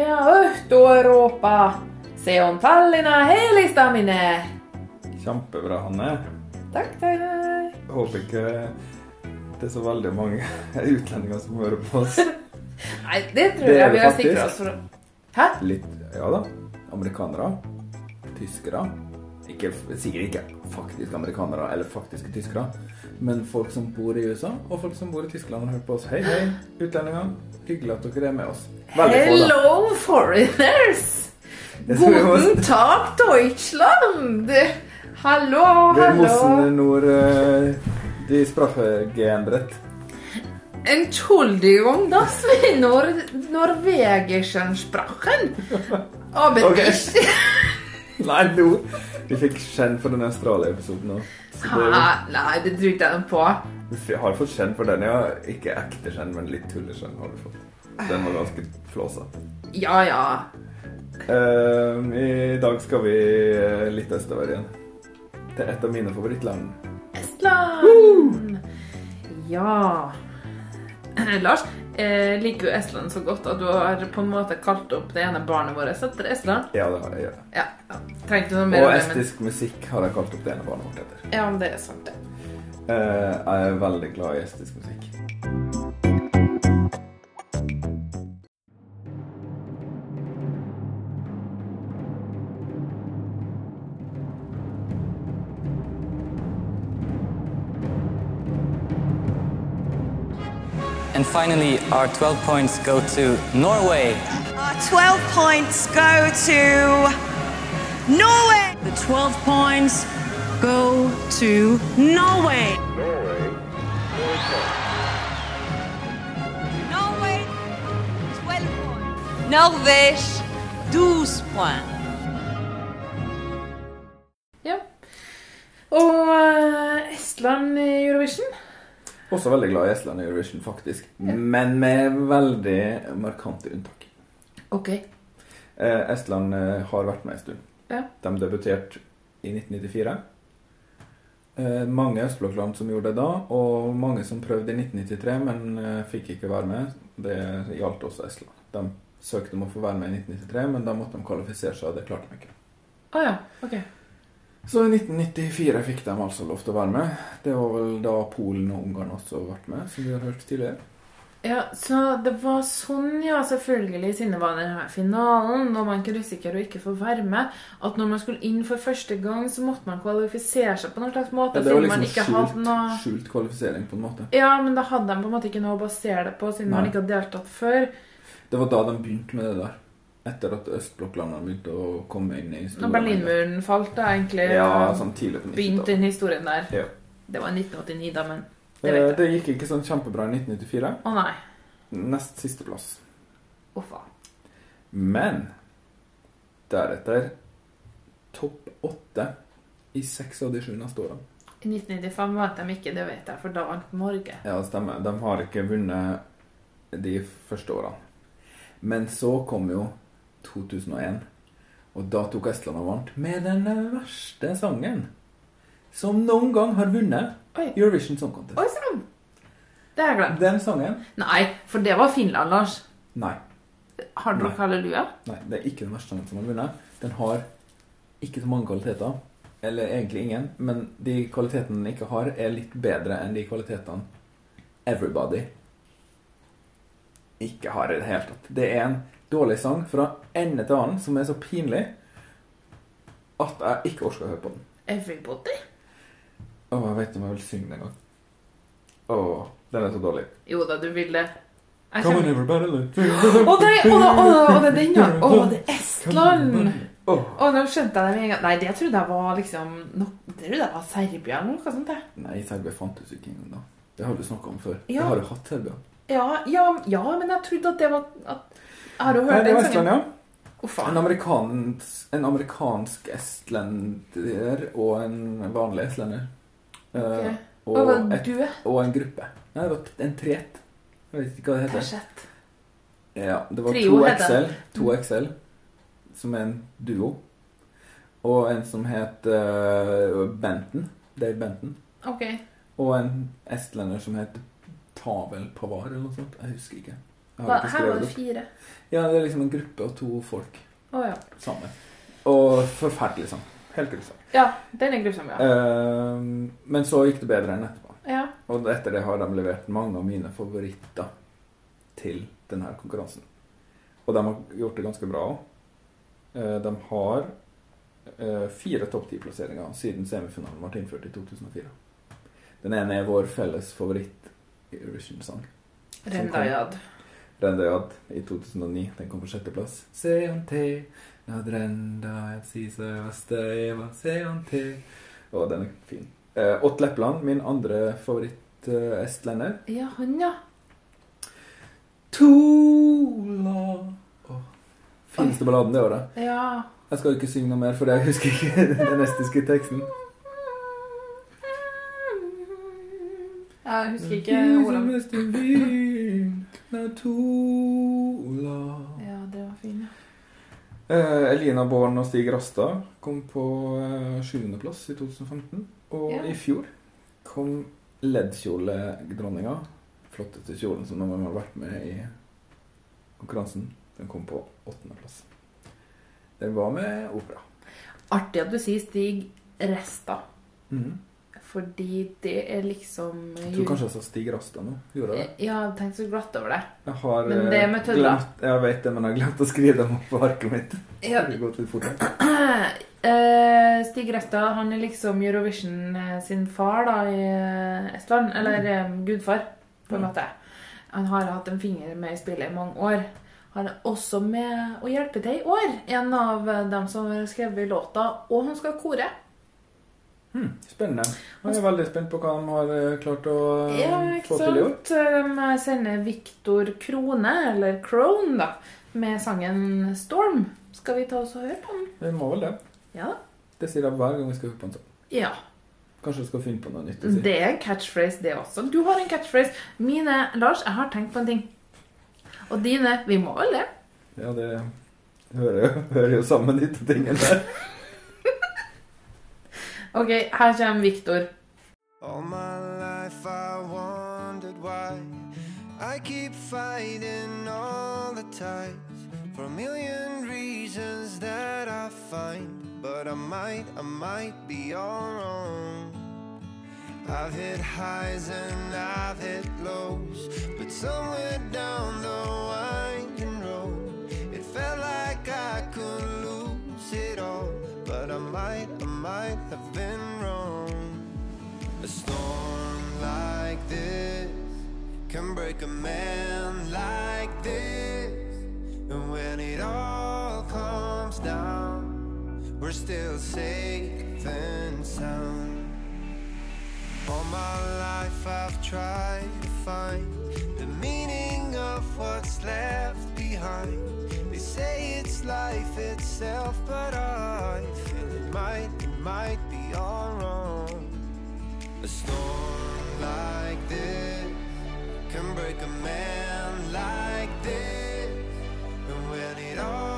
Hea õhtu, Euroopa! Se on Tallinna helistamine! Kjempebra, Hanne. Takk, takk. Håper ikke det er så veldig mange utlendinger som hører på oss. Nei, det tror Det jeg vi har sikra oss for. Hæ? Litt, ja da. Amerikanere. Tyskere. Ikke, sikkert ikke faktisk amerikanere eller faktiske tyskere, men folk som bor i USA, og folk som bor i Tyskland har hører på oss. Hei, hei, utlendinger. Hyggelig at dere er med oss. Veldig få. Hello, foreigners! Det jeg også. Guten Tag, Deutschland! Hallo, Wir müssen hallo. nur äh, die Sprache geändert. Entschuldigung, dass wir nor norwegischen sprachen. Aber Okay. ich... Nei, nå. Vi fikk skjenn for den Australia-episoden òg. Nei, det tror ikke jeg på. Vi har fått skjenn for den, ja. Ikke ekte skjenn, men litt tulleskjenn har vi fått. Den var ganske flåsa. Ja, ja. Ehm, I dag skal vi eh, litt østover igjen. Til et av mine favorittland. Estland! Ja Lars, jeg liker jo Estland så godt at du har på en måte kalt opp det ene barnet vårt etter Estland? Ja, det har jeg. Ja. Ja. Ja. Trengte noe mer Og om det, men- estisk musikk har jeg kalt opp det ene barnet vårt etter. Ja, men det er sant, det. Eh, jeg er veldig glad i estisk musikk. And finally, our 12 points go to Norway. Our 12 points go to Norway. The 12 points go to Norway. Norway, 12 points. Norvège, 12 points. Ja. Og eh, Estland i Eurovision? Også veldig glad i Estland i Eurovision, faktisk. Men med veldig markante unntak. Ok. Eh, Estland eh, har vært med en stund. Ja. De debuterte i 1994. Eh, mange østblokkland som gjorde det da, og mange som prøvde i 1993, men eh, fikk ikke være med. Det gjaldt også Estland. De søkte om å få være med i 1993, men da måtte de kvalifisere seg, og det klarte de ikke. Ah, ja. Ok. Så i 1994 fikk de altså lov til å være med. Det var vel da Polen og Ungarn også ble med, som vi har hørt tidligere. Ja, Så det var sånn, ja, selvfølgelig, siden det var denne finalen, og man kunne risikere å ikke få være med, at når man skulle inn for første gang, så måtte man kvalifisere seg på noen slags måte. Ja, det var liksom skjult, noe... skjult kvalifisering på en måte. Ja, men da hadde de på en måte ikke noe å basere det på, siden man ikke hadde deltatt før. Det var da de begynte med det der. Etter at østblokklandene begynte å komme inn i historien. Når Berlinmuren falt, da, egentlig, Ja, sånn tidlig på begynte 90-tallet. den historien der. Ja. Det var 1989, da, men det Eh. Det gikk ikke sånn kjempebra i 1994. Å nei. Nest siste plass. Uff. Men deretter topp åtte i seks av de sju neste årene. I 1995 vant de ikke, det vet jeg, for da vant Norge. Ja, det stemmer. De har ikke vunnet de første årene. Men så kom jo 2001, og da tok Estland og vant med den verste sangen som noen gang har vunnet Oi. Eurovision Song Contest. Oi sann! Det har jeg glemt. Den sangen Nei, for det var Finland, Lars. Nei. Har dere Nei. halleluja? Nei, det er ikke den verste sangen som har vunnet. Den har ikke så mange kvaliteter. Eller egentlig ingen. Men de kvalitetene den ikke har, er litt bedre enn de kvalitetene Everybody ikke har i det hele tatt. Det er en dårlig sang fra ende til annen som er så pinlig at jeg ikke orker å høre på den. Everybody? Å, jeg vet om jeg vil synge den en gang. Å, den er så dårlig. Jo da, du vil det. Jeg Come on, kjenner- everybody, let's Å, nei, å, å, å, det er den, ja. Å, det er Estland. Åh. Å, nå skjønte jeg det med en gang. Nei, det trodde jeg var liksom no, Det trodde jeg var Serbia eller noe sånt. jeg. Nei, Serbia fantes ikke engang da. Det har du snakka om før. Ja. Det har du hatt Serbia. Ja, ja, ja, men jeg trodde at det var at, Jeg har jo Nei, hørt det den var Estland, sangen. ja. Å, faen. En, amerikansk, en amerikansk estlender og en vanlig estlender. Eh, Ok. og, Hva et, og en gruppe. Nei, det var en tret. Jeg vet ikke hva det heter. Tersett. Ja, det var Trio to heter XL, to XL, som er en duo. Og en som het uh, Benton. Dave Benton. Ok. Og en estlender som het Pavel Pavar eller noe sånt. Jeg husker ikke. Jeg Hva, ikke her var det fire. Ja, det er liksom en gruppe og to folk Oh, ja. sammen. Og forferdelig sang. Helt grusom. Ja, den er grusom, ja. Eh, men så gikk det bedre enn etterpå. Ja. Og etter det har de levert mange av mine favoritter til denne konkurransen. Og de har gjort det ganske bra òg. De har eh, fire topp ti-plasseringer siden semifinalen ble innført i 2004. Den ene er vår felles favoritt-Eurovision-sang. Rendajad. Rendajad i 2009. Den kom på sjetteplass. Seonte, nad Rendajad, sisa Steva, Seante. Og den er fin. Eh, Ott Lepland, min andre favoritt-estlender. Ja, han, ja. Tola oh, Fineste balladen det året. Ja. Jeg skal ikke synge noe mer, for jeg husker ikke den estiske teksten. Jeg husker ikke ordene. Ja, det var fin, ja. Eh, Elina Born og Stig Rastad kom på eh, sjuendeplass i 2015. Og Ja. i fjor kom leddkjoledronninga, flotteste kjolen som noen gang har vært med i konkurransen, den kom på åttendeplass. Den var med opera. Artig at du sier Stig Resta. Mhm. Fordi det er liksom Jeg tror kanskje jeg sa Stig Rasta nå. Gjorde jeg det? Ja, jeg tenkte så glatt over det. Jeg har Men det er med eh, tødler. glemt Jeg vet det, men jeg har glemt å skrive dem opp på arket mitt. Ja. Fort. Eh, Stig Rasta han er liksom Eurovision eh, sin far da i eh, Estland. Eller mm. gudfar, på en måte. Han har hatt en finger med i spillet i mange år. Han er også med å hjelpe til i år. En av eh, dem som har skrevet låta, og han skal kore. Hmm, spennende. Jeg er veldig spent på hva de har eh, klart å eh, Ja, få til i år. De sender Viktor Krone, eller Krone, da, med sangen 'Storm'. Skal vi ta oss og høre på den? Vi må vel det. Ja. Det sier jeg hver gang vi skal høre på en sang. Ja. Kanskje du skal finne på noe nytt å si. Det er en catchphrase, det også. Du har en catchphrase. Mine, Lars, jeg har tenkt på en ting. Og dine, vi må vel det? Ja, det hører jo, hører jo sammen, de to tingene der. Ok, her kommer Viktor. All my life I wondered why I keep fighting all the times for a million reasons that I find. But I might, I might be all wrong. I've hit highs and I've hit lows, but somewhere down the winding might, have been wrong. A storm like this can break a man like this. And when it all comes down, we're still safe and sound. All my life I've tried to find the meaning of what's left behind. They say it's life itself, but I might, be all wrong. A storm like this can break a man like this. And when it all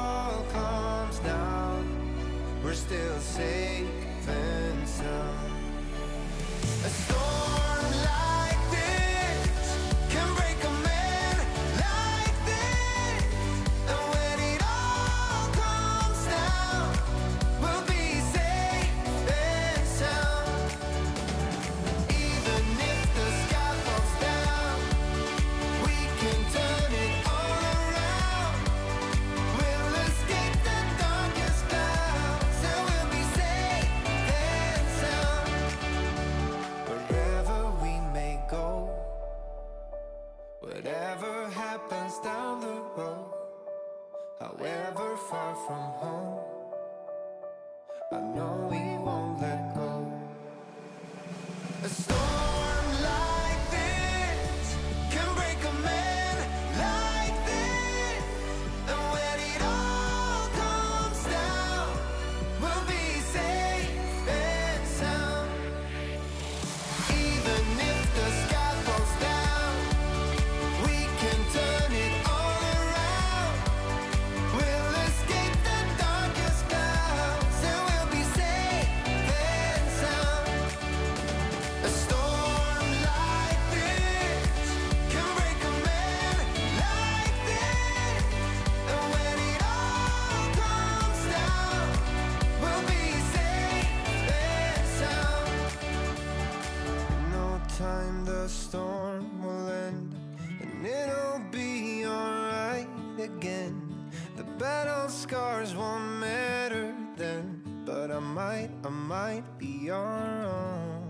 again. The battle scars won't matter then, but I might, I might be your own.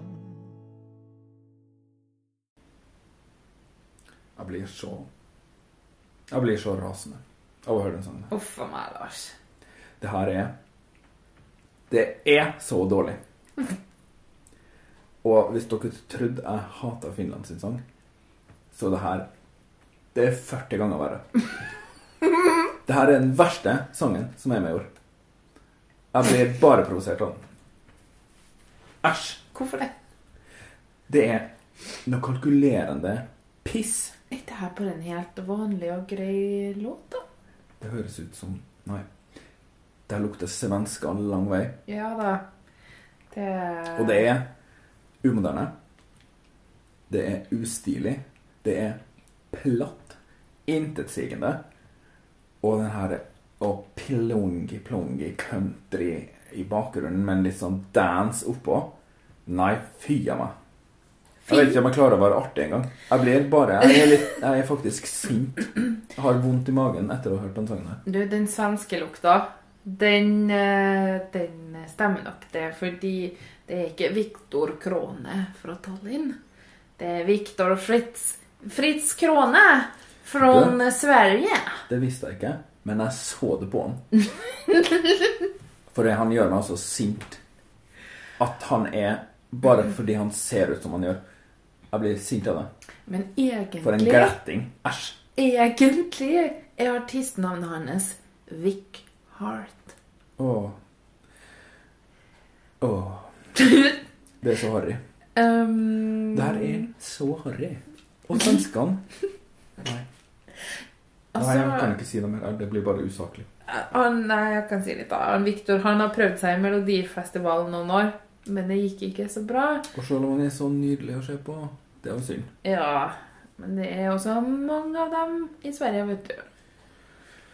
Jeg blir så Jeg blir så rasende av å høre den sangen. Uff a meg, Lars. Det her er Det er så dårlig. Og hvis dere trodde jeg hata Finland sin sang, så det her Det er 40 ganger verre. Det her er den verste sangen som er med i år. Jeg blir bare provosert av den. Æsj. Hvorfor det? Det er noe kalkulerende piss. Er ikke her bare en helt vanlig og grei låt, da? Det høres ut som Nei. Det lukter svensk en lang vei. Ja da. Det Og det er umoderne. Det er ustilig. Det er platt. Intetsigende. Og den her og plongi-plongi country i bakgrunnen, men litt sånn dance oppå. Nei, fy a meg. Jeg vet ikke om jeg klarer å være artig engang. Jeg blir bare Jeg er, litt, jeg er faktisk sint. Jeg har vondt i magen etter å ha hørt den sangen her. Du, den svenske lukta, den, eh, den stemmer nok det, fordi det er ikke Viktor Krone fra Tallinn. Det er Viktor Fritz, Fritz Krone Du? Sverige. Det visste jeg ikke, men jeg så det på han. For han gjør meg så sint at han er Bare fordi han ser ut som han gjør. Jeg blir sint av det. Men egentlig For en egentlig, gretting. Æsj. egentlig er artistnavnet hans Vic Hart. Åh. Åh. Det er så harry. Um, Det her er så harry. Og svenskene Nei. Nei, jeg Altså- kan ikke si noe mer. Det blir bare usaklig. Han, nei, jeg kan si litt da. Viktor han har prøvd seg i Melodifestivalen noen år, men det gikk ikke så bra. Og selv om han er så nydelig å se på, det er jo synd. Ja, men det er også mange av dem i Sverige, vet du.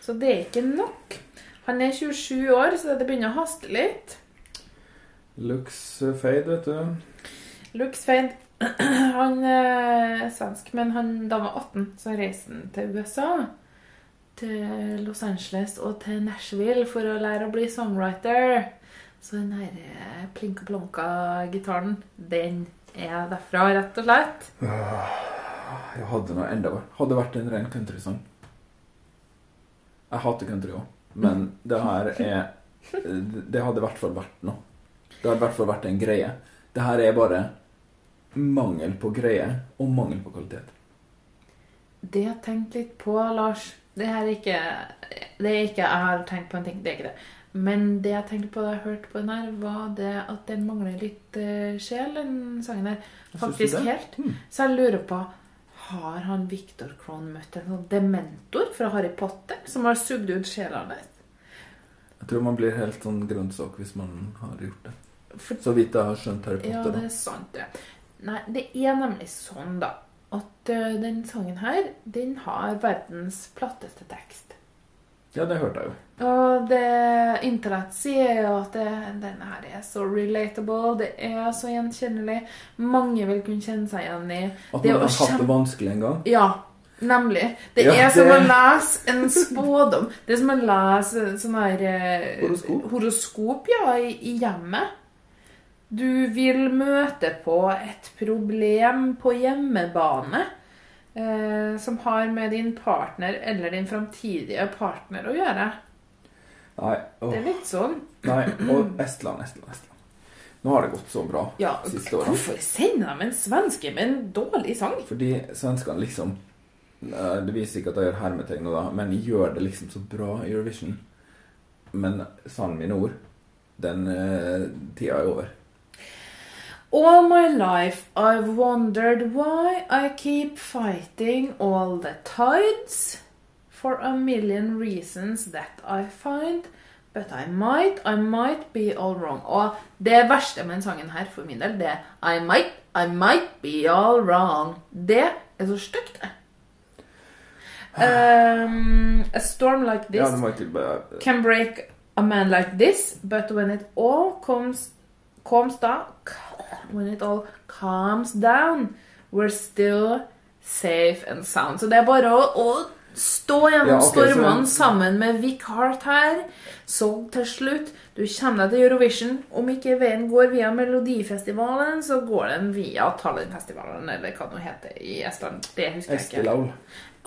Så det er ikke nok. Han er 27 år, så det begynner å haste litt. Looks fade, vet du. Looks Fade, han eh, er svensk, men han, da var 18, så reiste han til USA. Til Los Angeles og til Nashville for å lære å bli songwriter. Så den her eh, plinka-plonka-gitaren, den er derfra, rett og slett. Jeg hadde noe enda verre. Hadde vært en ren countrysang. Jeg hater country òg, men det her er Det hadde i hvert fall vært noe. Det hadde i hvert fall vært en greie. Det her er bare mangel på greie og mangel på kvalitet. Det jeg har tenkt litt på, Lars Det er ikke Det er ikke jeg har tenkt på en ting, det er ikke det. Men det jeg tenkte på da jeg hørte på den her, var det at den mangler litt uh, sjel, den sangen her. Faktisk helt. Mm. Så jeg lurer på Har han Victor Krohn møtt en sånn dementor fra Harry Potter som har sugd ut sjela hans? Jeg tror man blir helt sånn grønnsak hvis man har gjort det. For Så vidt jeg har skjønt Harry Potter. Ja, det er sant, det. Nei, det er nemlig sånn, da, at eh, den sangen her, den har verdens platteste tekst. Ja, det hørte jeg jo. Og det Internett sier jo at det, den her er så relatable, det er så gjenkjennelig. Mange vil kunne kjenne seg igjen i At man har hatt det vanskelig en gang. Ja, nemlig. Det Ja, er som det- å lese en spådom. Det er som å lese sånn her eh, Horoskop. horoskop ja, i, i hjemmet. Du vil møte på et problem på hjemmebane eh, som har med din partner eller din framtidige partner å gjøre. Nei, åh, Det er litt sånn. nei. Og Estland, Estland, Estland. Nå har det gått så bra Ja, siste året. hvorfor sender de en svenske med en dårlig sang? Fordi svenskene liksom eh, Det viser ikke at jeg gjør hermetegn nå, da, men gjør det liksom så bra i Eurovision. Men sangen min ord, den eh, tida er over. All my life I've wondered why I keep fighting all the tides for a million reasons that I find. But I might, I might be all wrong. Og det verste med den sangen her for min del, det er I might, I might be all wrong. Det er så stygt, det. Um, a storm like this Ja, bare can break a man like this, but when it all comes comes down when it all calms down We're still safe and sound. Så det er bare å, å stå gjennom Ja, ok, så- stormene sammen med Vic Hart her. Så til slutt, du kommer deg til Eurovision. Om ikke veien går via Melodifestivalen, så går den via Tallinnfestivalen, eller hva det heter i Estland. Det husker jeg ikke. Estilaul.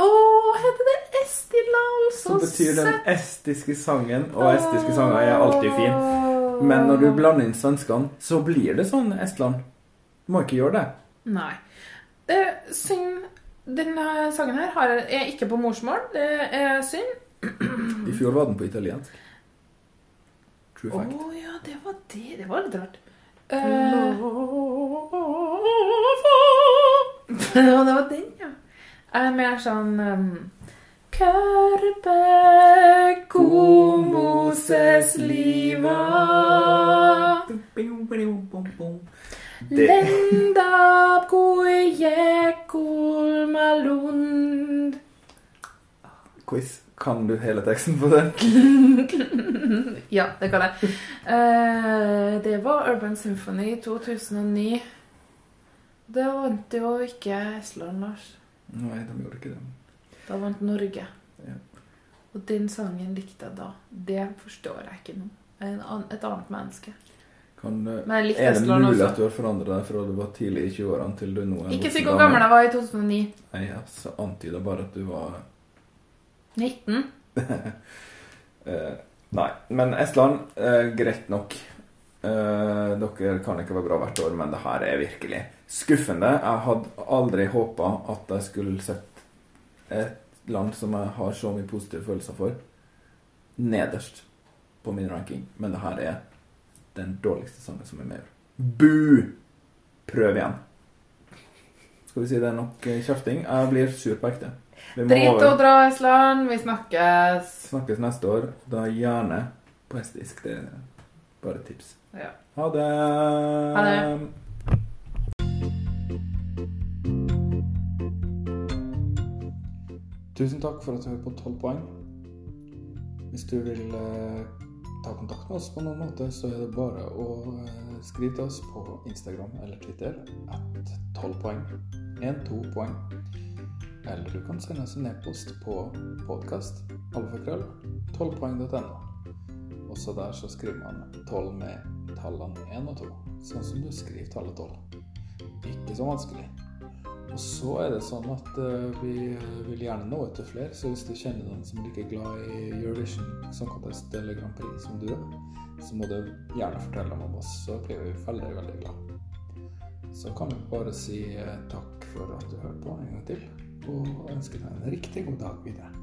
Å, heter det Estilaul? Så så betyr den estiske sangen, og estiske sanger er alltid fin. Men når du blander inn svenskene, så blir det sånn Estland. Du må ikke gjøre det. Nei. Det, synd Denne sangen her har, er ikke på morsmål. Det er synd. I fjor var den på italiensk. True Å fact. ja, det var det. Det var litt rart. Uh, Ja, det var den, ja. Jeg er mer sånn um, Carpe como ses liva Det, Lenda koe kulmalund quiz. Kan du hele teksten på den? Ja, det kan jeg. Uh, det var Urban Symphony 2009. Det vant jo ikke Estland, Lars. Nei, de gjorde ikke det. Da vant Norge. Ja. Og den sangen likte jeg da. Det forstår jeg ikke nå. Jeg er et annet menneske. Kan, eh, er det mulig også. at du har forandret deg fra du var tidlig i 20-årene til du nå er Ikke si hvor gammel jeg var i 2009. Nei, jeg så antyda bare at du var 19. eh, Nei. Men Estland, eh, greit nok. Eh, dere kan ikke være bra hvert år, men det her er virkelig skuffende. Jeg hadde aldri håpa at jeg skulle sett et land som jeg har så mye positive følelser for, nederst på min ranking. Men det her er den dårligste sangen som er med i år. Bu! Prøv igjen. Skal vi si det er nok eh, kjefting? Jeg blir sur på ekte. Drit og dra, Estland. Vi snakkes. Snakkes neste år. Da gjerne på estisk. Det er bare et tips. Ja. Ha det. Ha det. Tusen takk for at du hører på 12 poeng. Hvis du vil eh, ta kontakt med oss på noen måte, så er det bare å eh, skrive til oss på Instagram eller Twitter at 12 poeng. 1-2 poeng. Eller du kan sende oss en e-post på podkast alfakrøll 12poeng.no. Også der så skriver man 12 med tallene 1 og 2, sånn som du skriver tallet 12. Ikke så vanskelig. Og så er det sånn at eh, vi vil gjerne nå etter flere, så hvis du kjenner noen som er like glad i Eurovision Song Contest eller Grand Prix som du er, så må du gjerne fortelle dem om oss, så blir vi veldig, veldig glad. Så kan vi bare si eh, takk for at du hørte på en gang til, og ønske deg en riktig god dag videre.